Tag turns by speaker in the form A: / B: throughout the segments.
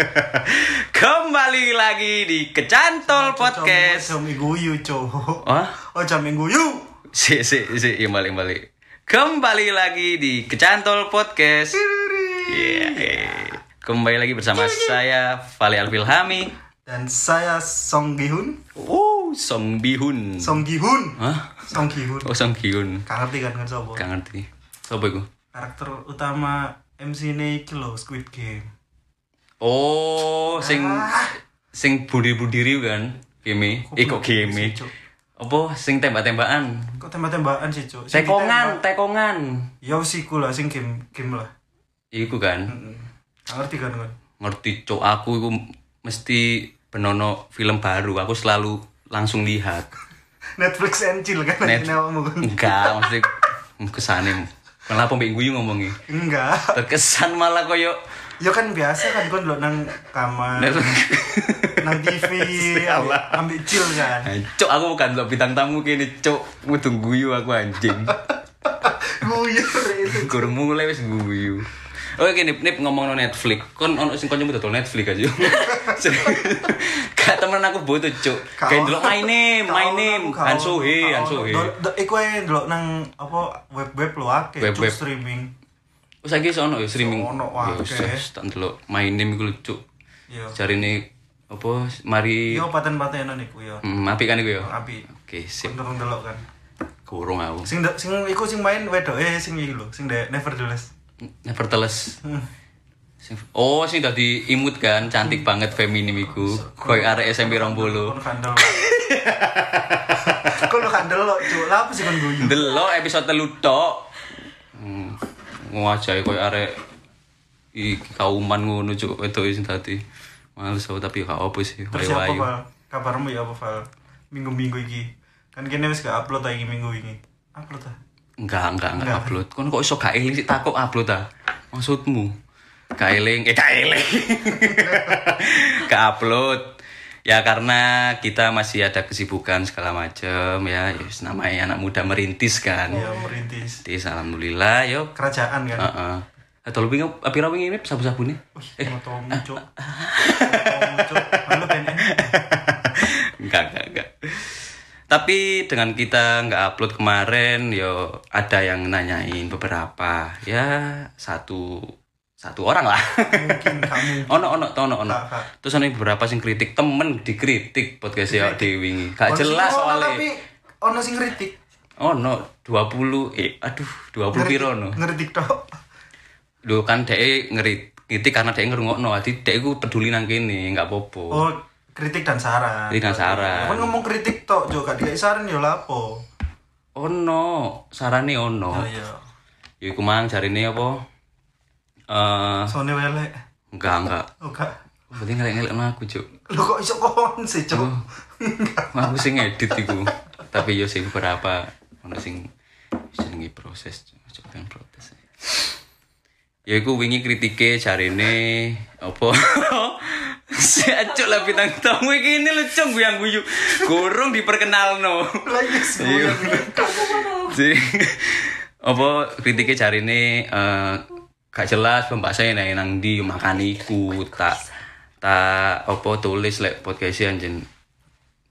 A: Kembali lagi di Kecantol Podcast.
B: Jam guyu, cowok.
A: Wah,
B: Oh, jam guyu.
A: si si si iya, balik balik. Kembali lagi di Kecantol Podcast. Iya. Kembali lagi bersama saya Vali Alfilhami.
B: Dan saya Song Gihun.
A: Oh, Song Bihun.
B: Song Gihun.
A: Hah?
B: Song Gihun.
A: Oh, Song Bihun.
B: Gak ngerti kan kan sopo?
A: Gak ngerti. Sopo iku?
B: Karakter utama MC ini iki Squid Game.
A: Oh, sing sing budir-budiri kan. Game. Eh kok game.
B: Cuk?
A: Apa sing tembak-tembakan?
B: Kok tembak-tembakan sih, Cuk?
A: Tekongan, tekongan.
B: Ya wis iku lah sing game game lah.
A: Iku kan.
B: Heeh. Ngerti kan kan?
A: Ngerti cok aku iku mesti benono film baru. Aku selalu langsung lihat.
B: Netflix and chill kan
A: Net-
B: kan?
A: Enggak, mesti kesane. Kenapa mbek guyu ngomongi?
B: Enggak.
A: Terkesan malah koyo
B: Ya kan biasa kan kon lo nang kamar, nang TV, ambil, ambil chill kan.
A: Cok aku bukan lo bintang tamu kini cok Mutu guyu aku anjing.
B: Guyu.
A: Kurang mulai wis guyu. Oke nip nip ngomong no Netflix. Kon ono sing konco betul Netflix aja. Gak temen aku butuh cok Kayak dulu my name my name. Hansohe Hansohe
B: Iku ae ndelok nang apa web-web lo akeh cuk
A: Web-web.
B: streaming.
A: Wes saiki iso ono ya streaming.
B: Ono,
A: Ya wis, wis, tak ndelok my name iku lucu.
B: Yo.
A: Cari ini apa mari
B: Yo paten-patenan iku yo.
A: hmm, apik kan iku ya.
B: Api.
A: Oke, sip.
B: Kon ndelok kan.
A: Kurung aku.
B: Sing de- sing iku sing main wedoke sing iki lho, sing de Nevertheless.
A: Nevertheless.
B: Hmm.
A: Sing- Oh, sing dadi imut kan, cantik banget feminim iku. Koyo arek SMP 20.
B: Kon kandel. Kon lo kandel lo, cuk. Lah apa sih kon guyu?
A: Delok episode telu tok. Hmm. Ngajahi koyo arek iki kauman ngono cuk wedok sing dadi. Males aku tapi gak apa sih.
B: Terus apa? Kabarmu ya apa, Val? Minggu-minggu iki. Kan kene wis gak upload lagi minggu ini. Upload ah.
A: Enggak, enggak, enggak upload. Kon kok iso gak eling sih takut upload ah? Maksudmu? Gak eling, eh gak eling. gak upload. Ya karena kita masih ada kesibukan segala macem ya, yes, namanya anak muda merintis kan.
B: Ya merintis.
A: Jadi alhamdulillah yo.
B: Kerajaan kan.
A: Heeh. Atau lebih wingi ini sabu-sabune?
B: Wih, motomu, cuk. Motomu, cuk. Halo, PNN.
A: enggak, enggak, enggak. Tapi dengan kita nggak upload kemarin, yo ada yang nanyain beberapa, ya satu satu orang lah.
B: Mungkin kamu.
A: ono ono to, ono ono. Terus ada beberapa sing kritik temen dikritik podcast ya Dewi. Gak
B: Ono
A: jelas
B: ono,
A: soalnya.
B: Tapi ono sing kritik.
A: Ono 20 eh aduh 20 piro no.
B: Ngeritik tok.
A: Lho kan dhek ngerit kritik karena dhek ngrungokno. Dadi dhek iku peduli nang kene, enggak apa-apa.
B: Oh, kritik dan saran.
A: Kritik dan saran.
B: Kan ngomong kritik tok, Jo. Gak dikai saran ya lapo.
A: Ono, sarane ono.
B: Oh iya.
A: Ya iku mang jarine apa? Eh
B: Sone welek.
A: enggak enggak.
B: Oh, gak.
A: Berarti ngelek-ngelek aku, Cuk.
B: Lu kok iso kon sih, Cuk?
A: Aku sing ngedit iku. Tapi yo sing beberapa ono sing jenenge proses, coba kan protes. Ya iku wingi kritike jarine apa? Si acuk lah bintang tamu iki ini lucu guyang guyu. Kurung diperkenalno.
B: Lah iya sih.
A: Iya. Apa kritiknya cari ini eh, gak jelas pembahasannya nang nang di makan iku tak tak apa tulis lek podcast anjen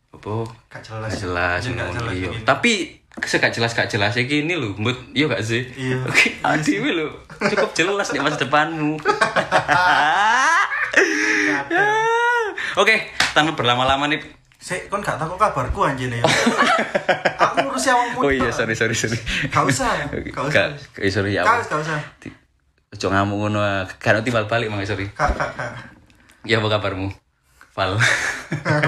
A: apa
B: Gak jelas.
A: gak jelas
B: Gak
A: ngono,
B: jelas
A: iya.
B: begini.
A: tapi segak jelas gak jelas ya gini lho mbut iya gak sih
B: Iya.
A: oke adiwi lho cukup jelas di masa depanmu Ya. oke tanpa berlama-lama nih
B: Sik, kon gak takut kabarku anjene ya. Aku ngurusi awakmu.
A: oh iya sorry sorry sorry
B: Gak usah. Gak usah.
A: Gak- eh, sorry ya
B: Gak gak usah.
A: Ojo ngamuk ngono ah. Kan timbal balik mang sorry.
B: Kak, kak, kak.
A: Ya apa kabarmu? Val.
B: Kan.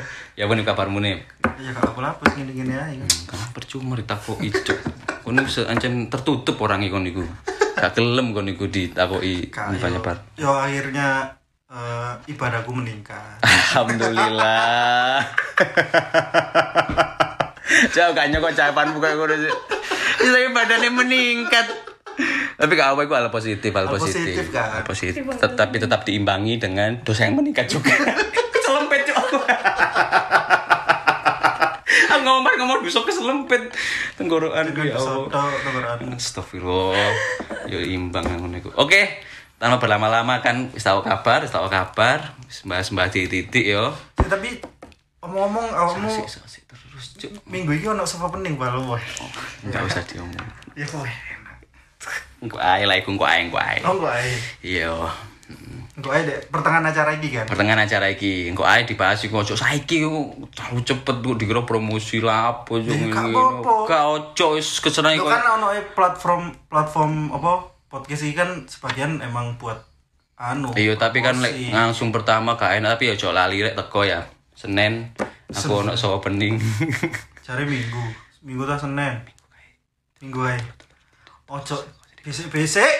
A: ya apa nih kabarmu nih?
B: Ya gak aku lapus gini-gini aja.
A: Kan percuma ditakoki cuk. Kono seancen tertutup orang ikon iku. Gak gelem kon iku ditakoki nyebar-nyebar.
B: yo, akhirnya eh, ibadahku meningkat.
A: Alhamdulillah. Jauh gak nyokok capan buka ngono sih. Saya badannya meningkat. Tapi gak apa itu hal positif, hal
B: Hal
A: positif.
B: positif, kan?
A: Hal positif. Tetapi tetap diimbangi dengan dosa yang meningkat juga. Keselempet cuk aku. Aku ngomong-ngomong dosa keselempet tenggorokan gue ya
B: tenggorokan.
A: Astagfirullah. Ya imbang yang ngono iku. Oke, tanpa berlama-lama kan wis tahu kabar, wis tahu kabar, wis mbahas-mbahas di titik yo.
B: Ya, tapi omong-omong
A: sik terus cuk.
B: minggu ini ono sapa pening balu boy.
A: Enggak usah diomong.
B: Ya kowe.
A: Engko ae lah iku engko ae engko ae.
B: Oh enggak ae.
A: Iya.
B: Enggak ae dek pertengahan acara iki kan.
A: Pertengahan acara iki, engko ae dibahas iku ojo saiki ku terlalu cepet kok dikira promosi lah apa yo ngene. Gak ojo wis kesenangan
B: Itu
A: kok.
B: kan ono e platform platform apa podcast ini kan sebagian emang buat anu.
A: Iya, tapi kan lek langsung pertama gak enak tapi ya ojo lali rek teko ya. Senin aku ono so opening.
B: Cari minggu. Minggu ta Senin. Minggu ae. Ojo besek-besek.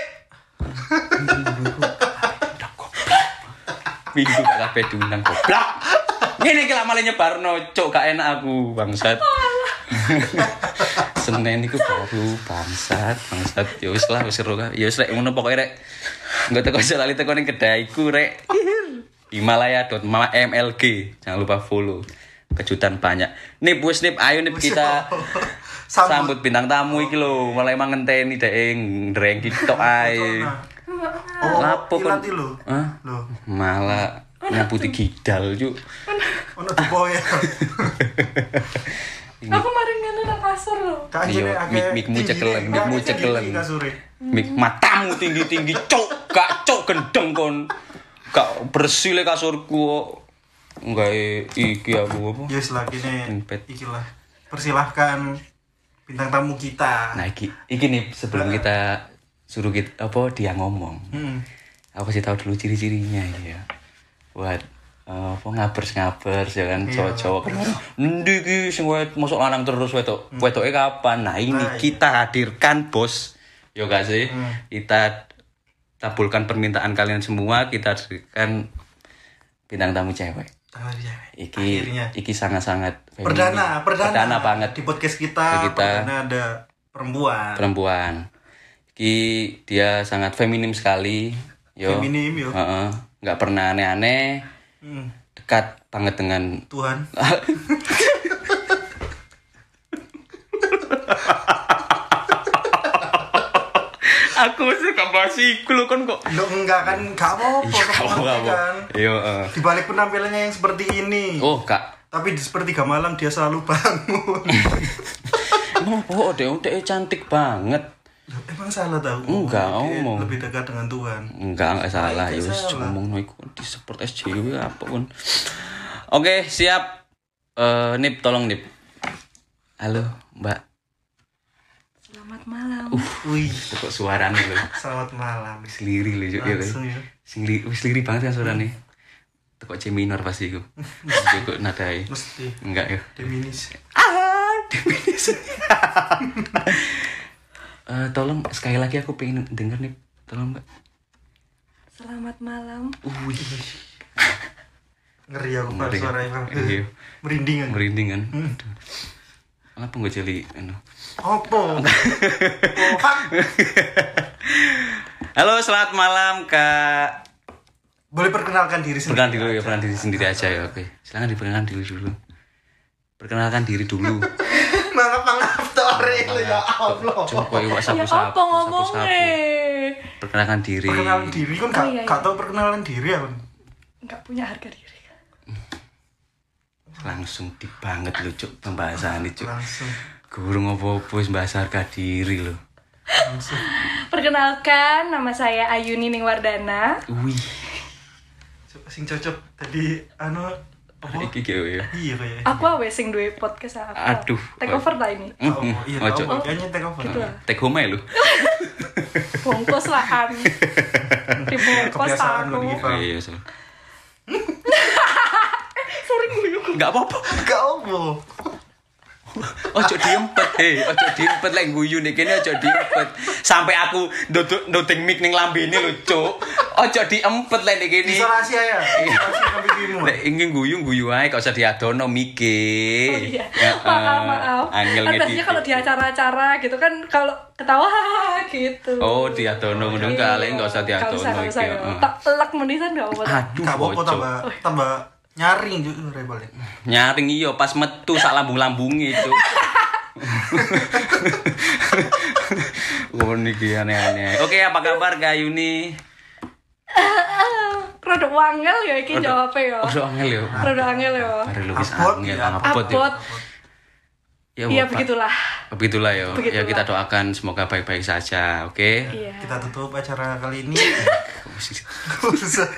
A: Minggu gak kabeh diundang goblok. Ngene iki lak malah nyebarno, cuk gak enak aku bangsat. Senin iku baru bangsat, bangsat. Ya wis lah wis seru. Ya wis rek ngono pokoke rek. Enggak teko aja lali teko ning kedaiku rek. Himalaya.mlg. Jangan lupa follow. Kejutan banyak. Nip wis nip ayo nip kita
B: Sambut.
A: sambut bintang tamu iki lho. Mulai emang ngenteni dek ndreng tok ae.
B: Oh,
A: Lapo kon?
B: lho.
A: Malah nyaputi gidal yuk.
B: ono ya.
C: Aku mari ngene nang kasur lho.
A: Iya, mik- mikmu cekelen, mikmu cekelen. Mik matamu tinggi-tinggi cok, gak cok gendeng kon. Gak bersih le kasurku kok. Enggak iki aku apa?
B: Ya
A: Impet.
B: iki lah. Persilahkan bintang tamu kita.
A: Nah iki, iki nih sebelum kita suruh kita apa dia ngomong.
B: Hmm.
A: Apa sih tahu dulu ciri-cirinya ya? Buat eh, apa ngabers ngabers ya kan cowok-cowok kan endi iki sing wet mosok lanang terus wetok wetoke kapan nah ini
B: Nah, iya.
A: kita hadirkan bos yo gak sih
B: Hmm.
A: kita tabulkan permintaan kalian semua kita hadirkan bintang tamu cewek
B: Cewek.
A: iki
B: Akhirnya.
A: iki sangat-sangat.
B: Perdana, perdana.
A: perdana banget
B: Di podcast
A: Di
B: kita,
A: kita.
B: perdana ada perempuan.
A: perempuan iki dia sangat feminim sekali yo
B: Feminim, yo.
A: Heeh. nggak pernah aneh-aneh
B: Hmm.
A: dekat banget dengan
B: Tuhan.
A: aku sih gak bahas iku lho kan kok
B: Lo enggak kan enggak apa-apa
A: iya
B: kok
A: kamu
B: ngerti
A: kamu
B: kan.
A: iya.
B: Di balik penampilannya yang seperti ini.
A: oh kak
B: Tapi di sepertiga malam dia selalu bangun.
A: oh deh udah cantik banget
B: Emang salah tau?
A: Enggak, ngomong.
B: Lebih dekat dengan Tuhan.
A: enggak enggak salah ya wis ngomong no iku di support SJW apa pun oke siap Eh nip tolong nip halo mbak
C: Malam.
B: Wih,
A: kok suara nih lho
B: selamat malam.
A: wis liri lho Cuk, ya kan?
B: Langsung ya.
A: sing li, wis liri banget kan suara nih Tekok C minor pasti iku Kok nadai
B: Mesti
A: enggak ya
B: Deminis.
A: ah Deminis Eh, tolong sekali lagi aku pengen denger nih tolong mbak
C: Selamat malam.
A: Wih,
B: Ngeri aku Pak
A: Ngeri.
B: suaranya.
A: Iya.
B: Merinding kan.
A: merinding kan. Aduh. Kenapa nggak jeli? anu?
B: Opo?
A: Halo, selamat malam kak.
B: Boleh perkenalkan diri sendiri.
A: Perkenalkan dulu ya, perkenalkan diri sendiri aja ya. Oke, silakan diperkenalkan diri dulu. Perkenalkan diri dulu.
B: Maaf maaf Tori itu ya Allah.
A: Coba iwak
C: Ya
A: sapu-sapu.
C: apa ngomongnya?
A: Perkenalkan diri.
B: Perkenalan diri kan gak,
C: Oh, iya, iya.
B: gak tau perkenalan diri ya kan.
C: Enggak punya harga diri.
A: Langsung di banget lu cuk pembahasan ini cuk.
B: Langsung.
A: Guru ngopo-opo wis bahasa harga diri lo.
B: Langsung.
C: Perkenalkan, nama saya Ayuni Ningwardana.
A: Wih,
B: Coba sing cocok tadi anu apa?
A: iki gitu ya.
B: Iya kayak.
C: Aku awe sing duwe podcast apa?
A: Aduh.
C: Take over lah ini.
B: Oh, iya
A: ojo.
B: tahu. Kayaknya take over.
C: Gitu lah.
A: Take home lu.
C: Bongkos lah kan. Dibongkos aku.
B: Pak.
A: Iya, so.
C: Sering guyu.
A: Enggak apa-apa.
B: Gak apa.
A: Ojo diempet, hei, ojo diempet lek guyu nih kene ojo diempet. Sampai aku ndodok ndodeng mic ning lambene lho, Cuk. Ojo diempet lek nek kene.
B: Isolasi ya. Dirimu.
A: Lek ingin guyu guyu ae, gak usah diadono mike.
C: Oh iya, maaf maaf.
A: Angel
C: Kan biasanya kalau di acara-acara gitu kan kalau ketawa gitu.
A: Oh, diadono ngono enggak, lek gak usah
C: Gak
A: diadono
C: usah, gak
A: iki.
C: Tak telak menisan gak apa-apa.
A: Aduh,
B: Gak apa-apa tambah tambah nyaring juga rebel.
A: Nyaring iya pas metu sak lambung-lambunge, Cuk. Oh niki aneh-aneh. Oke, apa kabar Kak Yuni?
C: rada wangel ya iki jawabnya ya.
A: Oh, angel yo.
C: Rada angel ya.
A: Luwes
B: Abot,
A: angel,
B: ya.
A: abot. Ya,
C: Iya
A: Bapak.
C: begitulah.
A: Begitulah ya. Ya kita doakan semoga baik-baik saja, oke?
C: Iya.
B: Kita tutup acara kali ini. Gak usah.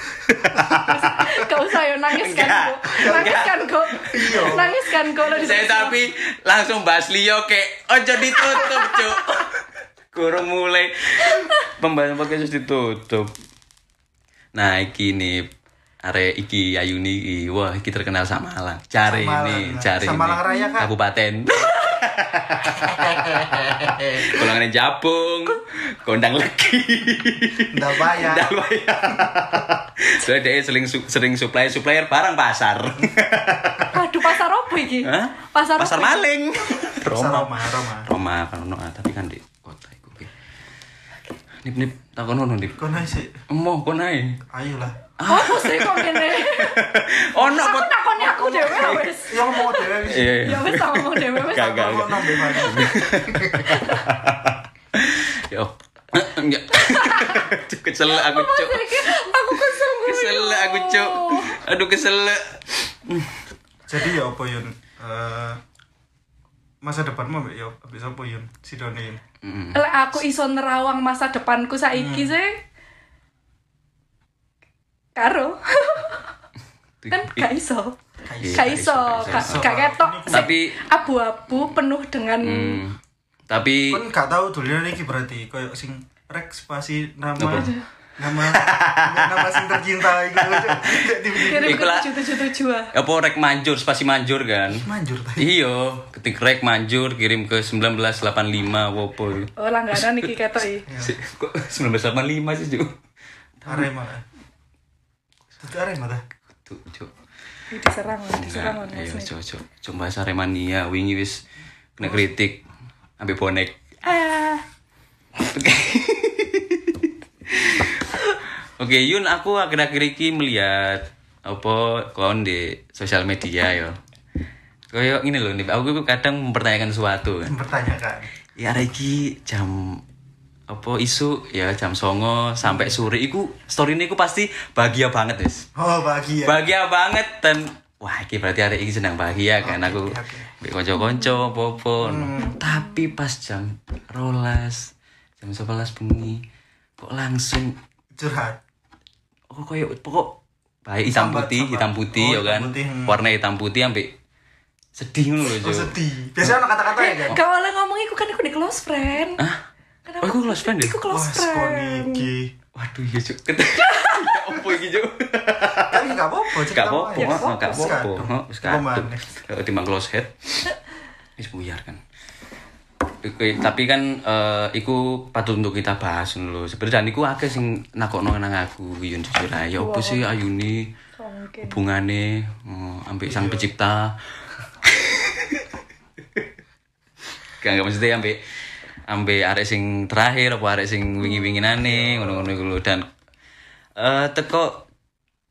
C: Gak usah ya nangis kan kok. Nangis kan kok.
B: Iya.
C: Nangis kan kok. lo
A: Saya
C: disuruh.
A: tapi langsung bahas Leo kayak ojo ditutup, Cuk. Kurang mulai pembahasan podcast harus ditutup. Nah, iki nih are iki Ayuni iki. Wah, iki terkenal sama Malang. Cari ini,
B: nah.
A: cari
B: Samalang
A: ini.
B: Raya, Kak.
A: Kabupaten. Golongan Jabung, Gondang Legi.
B: Nggak bayar.
A: Nggak bayar. Soalnya dia sering sering supply supplier barang pasar.
C: Aduh pasar apa iki?
A: Hah?
C: Pasar
A: pasar
C: apa?
A: maling.
B: Roma, Roma, Roma.
A: Roma kan ah, tapi kan di kota iku. Nip nip takon ono nip.
B: Kau naik sih.
A: Emoh kon ae.
B: Ayolah.
C: Apa sih kok gini?
A: Ono
C: Aku
A: kok.
C: aku dewe wes.
B: Ya ngomong dewe wis.
A: Iya.
C: Ya wes tak ngomong dewe wes.
A: Gak, gak. Yo. Enggak. Cuk, Kesel aku cuk.
C: Aku kesel gue.
A: Kesel aku cuk. Aduh kesel.
B: Jadi ya apa Yun? Eh, masa depanmu ambek ya ambek sapa Yun? Si Doni Yun.
A: Mm.
C: Lek aku iso nerawang masa depanku saiki
A: Hmm.
C: sih. Karo. kan gak iso.
A: Iya,
C: Gak
A: gak
C: iso,
A: iso, gak iso.
C: gak ketok.
A: Tapi
C: abu-abu penuh dengan
A: Hmm. Tapi
B: Kan gak tahu dulunya iki berarti koyo sing rek spasi nama
A: Apa?
B: nama nama sing tercinta iku
A: Iku lah.
C: tujuh tujuh tujuh ah.
A: apa rek manjur spasi manjur kan?
B: manjur tadi.
A: Iya, ketik rek manjur kirim ke 1985 wopo.
C: Oh langganan iki ketok iki.
A: Si- Kok 1985 sih?
B: Arema. Itu Arema ta?
A: Tuh, Cuk.
C: Diserang, diserang
A: ayo coba coba coba Saremania wingi wis kena kritik ambek bonek.
C: Ah,
A: Oke, Yun aku akhir-akhir iki melihat apa kon di sosial media yo. Kayak ini loh nih, aku kadang mempertanyakan sesuatu kan.
B: Mempertanyakan.
A: Ya hari iki jam apa isu ya jam songo sampai sore iku story ini iku pasti bahagia banget wis.
B: Oh, bahagia.
A: Bahagia banget dan wah iki berarti hari ini sedang bahagia kan aku
B: oke.
A: mbek kanca-kanca popo. Tapi pas jam rolas jam 11 bengi kok langsung
B: Curhat.
A: oh koyo pokok baik hitam
B: Sambat,
A: putih
B: sambat.
A: hitam putih
B: Oh,
A: ya kan
B: putih, hmm.
A: warna hitam putih ambek sedih ngono lho
B: Oh, sedih. Biasanya ada kata-kata ya kan?
C: Boleh ngomong iku kan aku di close friend.
A: Hah?
C: Kan
A: Oh, iku close friend ya?
C: Iku close
B: Wah,
C: friend.
A: Waduh iya Cuk. Ya opo iki Cuk?
B: Tapi gak apa-apa,
A: Gak
B: cerita
A: apa-apa, gak apa-apa. Wis
B: Apa
A: kadung. Kalau timbang close head. Wis buyar kan. Iku- tapi kan eh, iku patut untuk kita bahas lho. Sebenarnya dan iku akeh sing nakokno nang aku Yun jujur ae. Ya opo sih Ayuni
C: Oh, mungkin.
A: hubungane oh, ambek sang pencipta. Gak gak maksudnya ambek ambek arek sing terakhir apa arek sing wingi-winginane ngono-ngono iku dan eh teko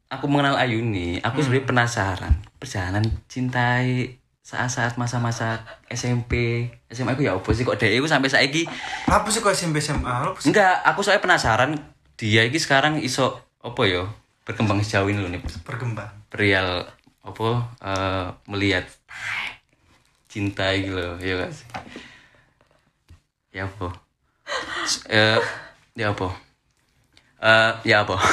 A: aku mengenal Ayuni, aku sebenarnya penasaran. Perjalanan cintai saat-saat masa-masa SMP, SMA aku ya apa sih kok dia itu sampai saiki
B: Apa sih kok SMP SMA?
A: Enggak, aku soalnya penasaran dia ini sekarang iso apa ya berkembang sejauh ini loh nih
B: Berkembang.
A: perial apa eh, melihat cinta gitu loh ya sih ya apa? Eh, ya apa Eh, ya apa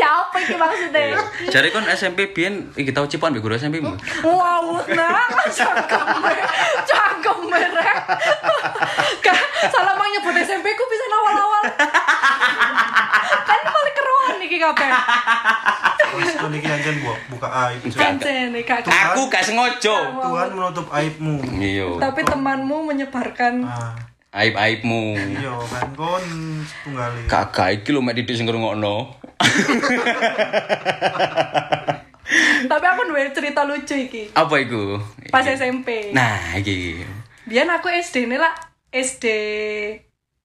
C: Ya apa iki maksudnya?
A: Jadi kan SMP biyen iki tau cipuan mbek guru SMP mu.
C: Wow, nah, cangkem cangkem merek. Kak, salah mang nyebut SMP ku bisa awal-awal. kan paling keruan nih kabeh.
B: Wis koniki anjen buka buka aib.
C: Nih kak.
A: Aku gak sengaja.
B: Tuhan menutup aibmu.
A: Iya.
C: Tapi temanmu menyebarkan
B: Ah,
A: Aib-aibmu.
B: iya kan kon tunggal
A: Kakak iki lho mek didik sing ngrungokno.
C: Tapi aku duwe cerita lucu iki.
A: Apa iku?
C: Pas SMP.
A: Nah, iki.
C: Biar aku SD ini lah SD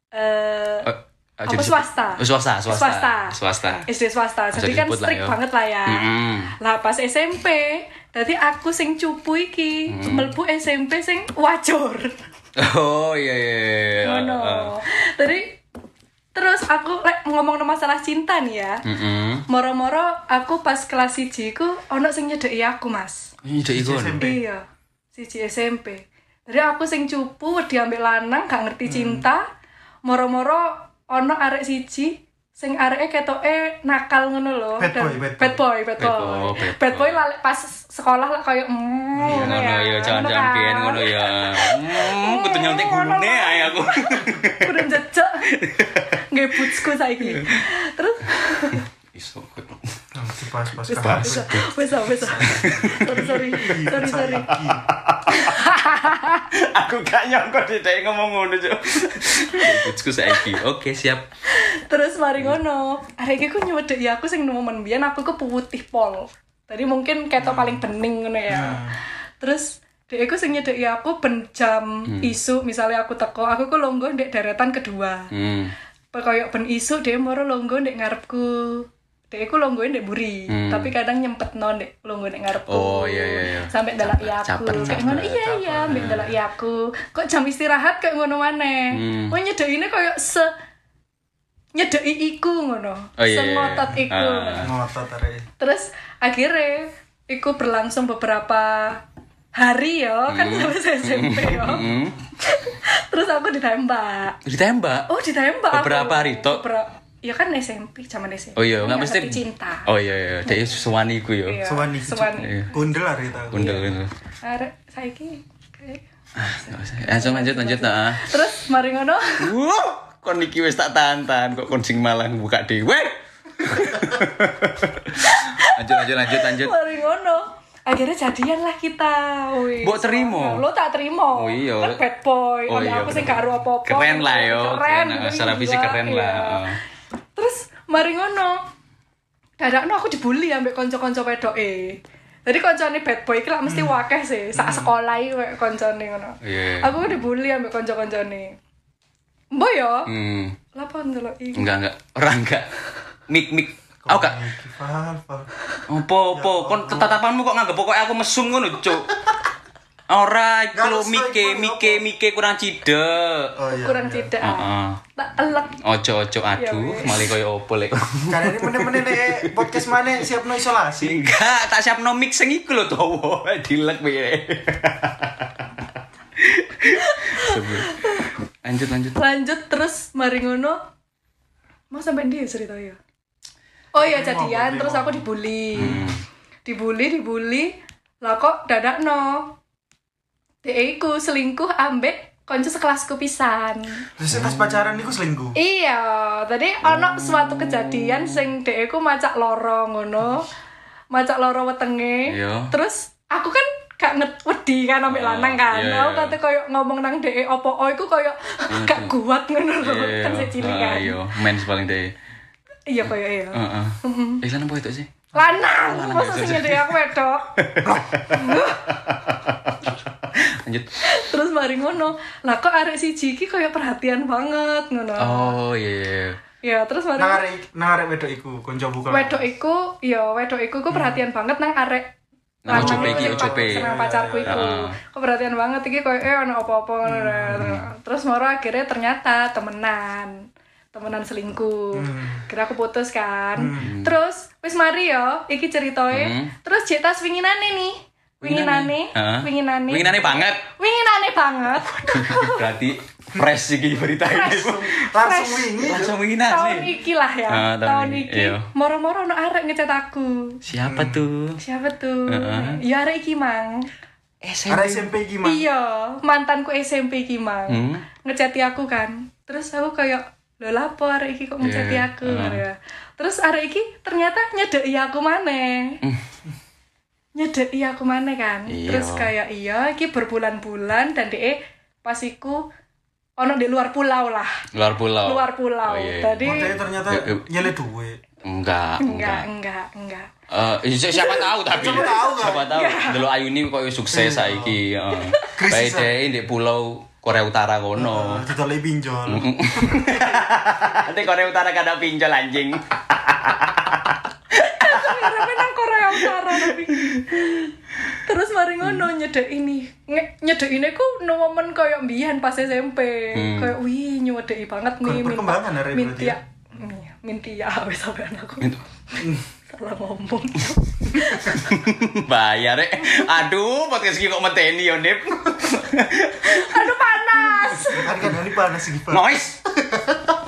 C: eh
A: Eh,
C: apa
A: jadi-
C: swasta?
A: Oh, swasta, swasta.
C: Swasta.
A: Swasta.
C: SD swasta. Jadi kan
A: lah
C: strict
A: ya.
C: banget lah ya.
A: Mm-mm.
C: Lah pas SMP, tadi aku sing cupu iki,
A: Mm.
C: mlebu SMP sing wajur.
A: Oh iya iya iya. iya.
C: Ngono.
A: Ah.
C: Tadi terus aku lek ngomong masalah cinta nih ya
A: Heeh.
C: moro-moro aku pas kelas 1 ku ono sing nyedeki aku mas
A: Ini dek iku.
B: SMP.
C: iya siji SMP jadi aku sing cupu diambil lanang gak ngerti cinta moro-moro ono arek siji sing areke ketoke nakal ngono lho
B: Bad boy, bad boy.
C: bad boy bad
A: Bad
C: boy lalek pas sekolah lah kayak mm,
A: Iya ngono ya, jangan-jangan
C: kan.
A: pian ngono ya. Hmm, kudu nyontek gulune ae aku.
C: udah jejak nggak bootsku saiki terus
A: Iso.
B: Dibahas-bahas
C: bisa
B: kasus.
C: bisa bisa bisa sorry sorry sorry sorry
A: aku gak nyangka dek ngomong ngono, Cuk. Putsku saiki. Oke, siap.
C: terus mari ngono arek iki ku nyewedek ya aku sing nemen biyen aku ku putih pol tadi mungkin keto paling bening ngono ya
B: Hmm.
C: terus Dek aku sing nyedek ya aku ben jam isu misalnya aku teko aku ku longgo ndek deretan kedua
A: Hmm.
C: koyo ben isu dia moro longgo ndek ngarepku Dek aku longgoin ndek buri
A: Hmm.
C: tapi kadang nyempet non ndek longgo ndek ngarepku
A: Oh, iya, iya, iya.
C: sampai dalak iya aku kayak ngono iya iya mbek dalak iya aku kok jam istirahat kayak ngono maneh
A: Hmm.
C: oh nyedek ini koyo se nyedeki iku ngono
A: Oh, iya, iya,
C: sengotot
A: iya.
C: iku.
B: Ngotot arek.
C: terus akhirnya iku berlangsung beberapa hari ya kan habis SMP ya
A: Hmm.
C: terus aku ditembak
A: Ditembak.
C: oh ditembak
A: Beberapa
C: aku.
A: hari tok?
C: Beberapa- ya kan SMP zaman SMP
A: Oh iya, nggak
C: Nggak
A: mesti
C: cinta
A: Oh iya iya, dek suwani ku yo.
C: Iya,
B: Sewani.
C: sewani.
A: Iya.
B: Kundel arek ta.
A: Kundel ngono.
C: Arek saiki
A: Ah, nggak usah. Langsung lanjut lanjut nah.
C: terus mari ngono
A: Wow, kon iki wis tak tantan kok kon sing malah buka dhewe. lanjut lanjut lanjut lanjut.
C: mari ngono akhirnya jadian lah kita wih
A: Mbok terima?
C: lo tak terima
A: Oh iya.
C: kan bad boy
A: Oh iya,
C: aku sing
A: bener.
C: karo apa-apa
A: Keren lah yo.
C: keren
A: Keren, secara fisik keren
C: iya.
A: lah.
C: Mari ngono dadakno aku dibully ambek kanca-kanca wedoke jadi koncone bad boy iki lah mesti wakeh sih sak sekolah iki koncone ngono
A: Iya.
C: aku dibully ambek kanca-kancane mbok yo
A: Hmm,
C: lapa ndelok iki
A: enggak enggak. Orang enggak. Mik mik. Oh.
B: Iki Val, Val.
A: Opo opo kon tatapanmu kok nganggep pokoknya aku mesum ngono, Cuk. Ora iku mike mike mike kurang cidek.
B: Oh iya.
C: kurang
B: iya.
C: tidak
A: Heeh.
C: tak elek
A: Ojo ojo aduh,
C: Ya wis.
A: malah koyo opo lek.
B: Karena ini meneh-meneh nek podcast mana siapno isolasi.
A: Enggak, tak siap no mix sing iku lho dawa. Dilek piye. Lanjut lanjut.
C: lanjut terus mari ngono mau sampai dia cerita ya oh iya jadian terus aku dibully
A: Hmm.
C: dibully dibully lah kok dadak no iku selingkuh ambek konco sekelasku pisan
B: Terus pas pacaran niku selingkuh.
C: iya tadi ono suatu kejadian sing dek iku macak loro ngono macak loro wetenge
A: Iya.
C: terus aku kan gak nget wedi kan ambek
A: Ah,
C: lanang kan
A: iya,
C: aku
A: iya.
C: kate koyo ngomong nang dek opo oh iku koyo gak kuat ngono lho kan saya cilik kan
A: Iya, mens paling deh.
C: iya koyo iya
A: Heeh. Eh, lan apa itu sih?
C: lanang
A: lanang,
C: masa
A: iya,
C: sing
A: iya.
C: ngedek aku wedok
A: Lanjut.
C: terus mari ngono. Lah kok arek siji iki koyo perhatian banget ngono.
A: Oh, iya iya.
C: ya terus mari
B: Nang arek nang arek wedok iku konco buka.
C: wedok iku ya wedok iku ku perhatian banget nang arek
A: Nang
C: lanang
A: ojope iki,
C: seneng pacarku iku.
A: Heeh.
C: kok perhatian banget iki koyo eh ono apa-apa ngono. Terus moro akhirnya ternyata temenan. Temenan selingkuh. Kira aku putus kan. Terus wis mari yo iki ceritoe.
A: Hmm.
C: terus jetas winginane nih winginane winginane
A: Winginane banget.
C: winginane banget
A: Berarti fresh iki berita ini.
B: langsung wingi.
A: Langsung
C: tahun
A: winginane.
C: iki lah ya
A: Ah, tahun
C: tahun iki
A: iya.
C: moro-moro ono arek ngecat aku
A: Siapa tuh?
C: siapa tuh
A: Heeh.
C: ya arek iki mang
B: Arek SMP iki mah.
C: iya mantanku SMP iki mang
A: Hmm.
C: ngecati aku kan terus aku kayak lho lapo arek iki kok ngecati
A: Iya,
C: aku ya. terus arek iki ternyata nyedeki aku maneh nyedeki aku maneh kan.
A: Iya.
C: terus kayak iya iki berbulan-bulan dan DE pas iku ono di luar pulau lah
A: Luar pulau.
C: luar pulau
A: Oh, iya, iya.
C: tadi
B: Makanya ternyata
A: Ya, ya.
B: nyele duit.
A: Enggak,
C: enggak
A: enggak.
C: enggak enggak
A: Eh, si- siapa tahu tapi
B: Siapa tahu, kan?
A: siapa tahu delok Ayuni kok sukses saiki heeh. Bae
B: Krisis,
A: dhewe di pulau Korea Utara kono.
B: Didolek pinjol.
A: Nanti Korea Utara kada pinjol anjing.
C: Tapi terus mari ngono nyedek ini Nge- nyedek ini ku no momen kayak mbiyen pas SMP
A: Hmm.
C: kayak wih nyedeki banget nih
B: perkembangan hari berarti
C: mintia
B: ya?
C: Iya, mintia wis
A: Itu.
C: Salah ngomong
A: Bayar rek. Aduh, podcast iki kok meteni yo, Nip.
C: aduh panas
B: kan kan ini panas iki Pak.
A: Noise.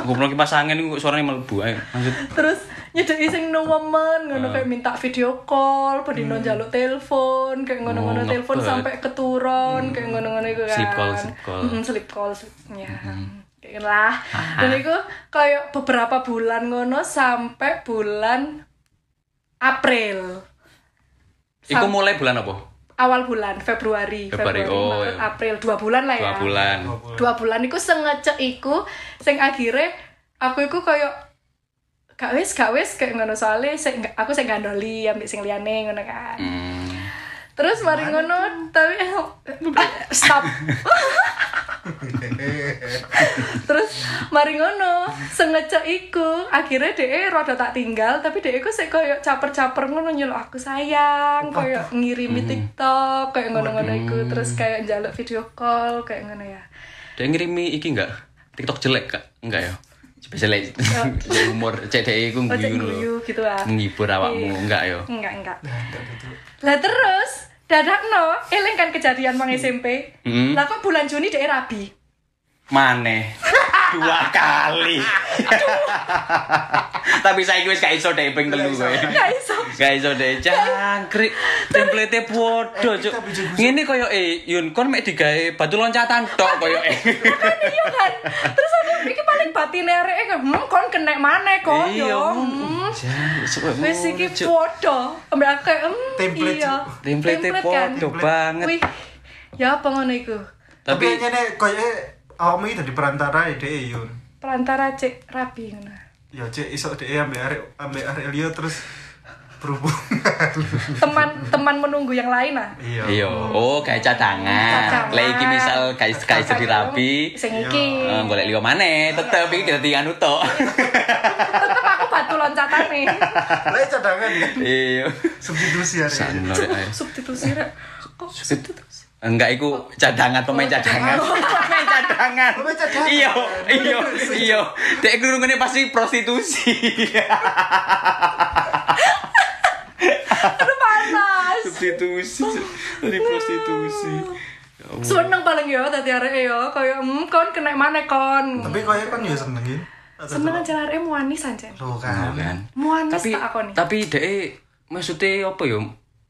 A: Goblok kipas angin kok suaranya mlebu ae. Lanjut.
C: terus nyedeki sing no momen ngono kayak minta video call padino njaluk telepon kayak ngono-ngono
A: Hmm. Oh,
C: telepon sampai keturun kayak ngono-ngono iku kan
A: Sleep call, sleep call. Hmm.
C: Mm, sleep call sleep- ya kayak gitu lah dan itu kayak beberapa bulan ngono sampai bulan April
A: Iku
C: Sam-
A: mulai bulan apa?
C: awal bulan Februari
A: Februari, oh,
C: Maret,
A: iya.
C: April dua bulan lah ya
A: Dua bulan.
C: dua bulan iku sengecek iku sing akhirnya aku iku kayak gak wis gak wis kayak ngono soalnya sing, aku sing gandoli ambek sing liyane ngono kan
A: Hmm.
C: Terus mari ngono tapi stop. Terus mari ngono sengecek iku. Akhirnya deh rada tak tinggal tapi deh iku sik koyo caper-caper ngono nyeluk aku sayang koyo ngirimi TikTok kayak ngono-ngono iku. Terus kayak njaluk video call kayak ngono ya.
A: Dia ngirimi iki enggak? TikTok jelek kak? Enggak ya? Cek umur cek dek iku
C: oh
A: guyu
C: gitu ah.
A: Menghibur awakmu enggak ya?
C: enggak enggak. Lah terus dadak no eling kan kejadian mang SMP
A: Hmm.
C: lah kok bulan Juni deh rabi
A: Maneh. Dua kali. Tapi saya wis gak iso dek ping telu kowe.
C: gak iso
A: Gak iso deh, jangkrik. Template podo, Cuk. Ngene koyo eh Yun kon mek digawe batu loncatan tok koyo eh.
C: iya kan terus aku iki paling batin areke kan hmm kon kena mana kok
A: Iya.
C: yo hmm
A: sok
C: wis iki aku kayak hmm
B: Template,
C: iya.
A: Template
C: kan.
A: podo banget.
C: ya apa ngono iku
B: Tapi ini koyo awakmu iki dadi perantara ya dhek Yun.
C: perantara cek rapi ngono
B: Ya cek iso dhek ambek arek ambek arek liya terus berhubungan.
C: teman teman menunggu yang lain ah
B: Iya.
A: Iya, oh kayak cadangan.
C: Cadangan.
A: Lah iki misal guys guys jadi rapi.
C: sing iki
A: Eh, golek liyo maneh, tetep iki dadi anu tok.
C: tetep aku batu loncatan nih
B: Lah cadangan kan.
A: Iya.
B: Substitusi arek.
A: Ae.
C: substitusi rek kok substitusi
A: Enggak, iku cadangan pemain cadangan. Pemain cadangan.
B: Pemain cadangan.
A: Iya, iya, iya. Dek kurungane pasti prostitusi.
C: aduh panas
A: Substitusi. Dari prostitusi. Ya
C: seneng paling yo tadi arek yo kayak hmm kon kena mana kon
B: Tapi koyo kan ya seneng ya.
C: seneng aja arek muanis aja
B: Loh
A: Oh,
B: kan.
A: kan.
C: muanis
A: tapi
C: tak aku nih
A: tapi dek maksudnya apa ya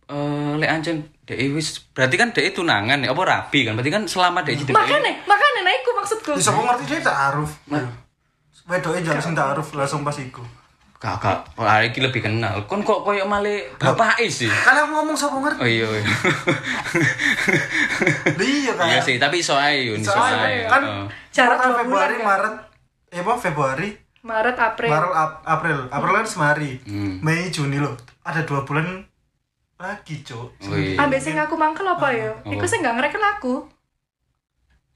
A: eh lek ancen dek wis berarti kan dek tunangan ya apa rapi kan berarti kan selama dek jadi
C: makanya makanya nah iku maksudku
B: Bisa kok ngerti dia ta'aruf. Wedoke jalan sing ta'aruf langsung pas iku.
A: kakak hari ini lebih kenal kon kok koyo male bapak sih
B: Kalau aku ngomong sapa ngerti?
A: oh iya iya
B: Lah iya kan.
A: iya sih tapi soalnya yun
B: Soalnya kan.
C: Jarak dua
B: Februari,
C: bulan, kan?
B: Maret, eh apa Februari,
C: Maret April
B: Maret, Ap- April, April kan semari,
A: Hmm.
B: Mei, Juni loh, ada dua bulan lagi cok.
A: Oh, iya.
C: ambek sing aku mangkel apa yo
A: Oh.
C: iku sing gak ngereken aku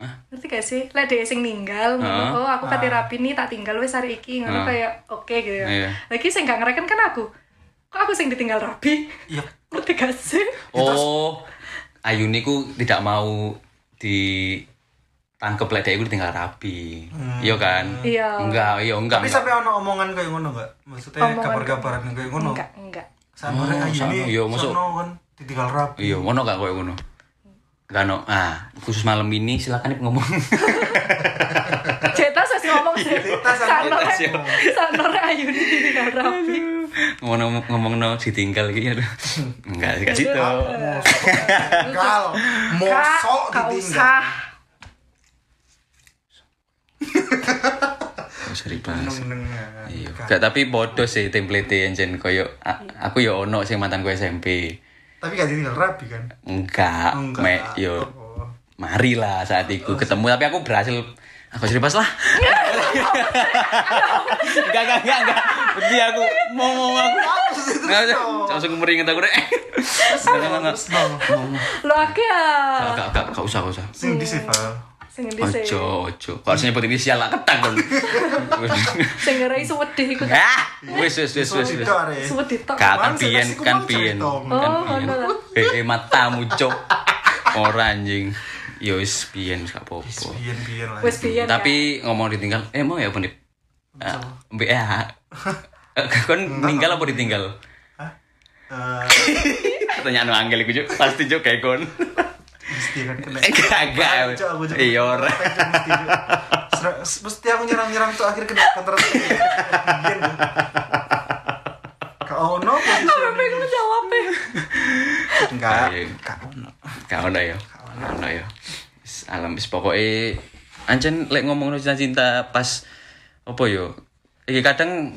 C: ngerti gak sih lek dhewe sing ninggal
A: Ah.
C: ngono oh aku kate rapi nih tak tinggal wis hari iki ngono
A: Ah.
C: kayak oke gitu ya
A: Iya.
C: lagi sing gak ngereken kan aku kok aku sing ditinggal rapi
B: Iya.
C: ngerti gak sih
A: oh Ayuni ku tidak mau di tangkep lek iku tinggal rapi iya kan
C: Iya.
A: enggak iya enggak
B: Tapi sampai ono omongan kayak ngono enggak? Maksudnya kabar-kabaran kayak ngono.
C: enggak enggak
B: Sama
A: Oh,
B: oh, ayu
A: sama.
B: ini,
A: Iya, masuk.
B: sono kan ditinggal rapi.
A: Iya, ngono gak koyo ngono. Gak no. Ah, khusus malam ini silakan ngomong.
C: Cetas wis ngomong sih.
B: Cetas sama
A: Cetas, ya.
C: sakno rek ayu ditinggal rapi.
A: ngomong ngomong no ditinggal gitu. Enggak, gak situ.
B: Gal, mosok
C: Kak,
B: ditinggal.
C: usah.
A: Oh, seri bahas.
B: Neng-neng.
A: Iya. Gak tapi bodoh sih template jen koyo aku ya ono sing mantanku SMP.
B: Tapi gak ditinggal rapi kan?
A: Enggak,
B: Enggak.
A: me yo
B: Oh.
A: mari lah saat itu ketemu tapi aku berhasil aku seri pas lah. Enggak, enggak, enggak, enggak. Berarti aku mau ngomong aku. Langsung meringet aku deh. Enggak, enggak, enggak.
C: Lo akeh.
A: Enggak, enggak, enggak usah, enggak usah.
B: Sing di sih, Val.
C: Sing endi sih?
A: Ojo, ojo. Kok harus nyebut inisial lah ketang kon.
C: Sing ngerai suwedih iku.
A: Ah, wis wis wis wis wis.
C: Suwedih tok.
B: Iku
A: kan
B: cerita.
A: Kan
C: Oh,
A: piyen.
C: ngono lah.
A: Eh, eh, matamu cuk. Ora anjing. Ya wis piyen gak apa-apa.
B: Biyen-biyen lah.
C: Wis?
A: Tapi ngomong ditinggal, eh mau ya apa nih? Mbak ya. Kon ninggal apa ditinggal?
B: Hah? Eh,
A: Pertanyaan angel iku pasti Cuk kayak kon.
B: Mesti kan kena.
A: Eh, Kagak. Iya ora.
B: Mesti, aku nyerang-nyerang tuh akhir kena counter attack. Kak ono posisi.
C: Apa yang jawab?
B: Enggak.
A: Iya.
B: Kak ono.
A: Gak ono ya. Gak ono ya. Alam wis pokoke ancen lek ngomong cinta-cinta pas apa yo. Iki kadang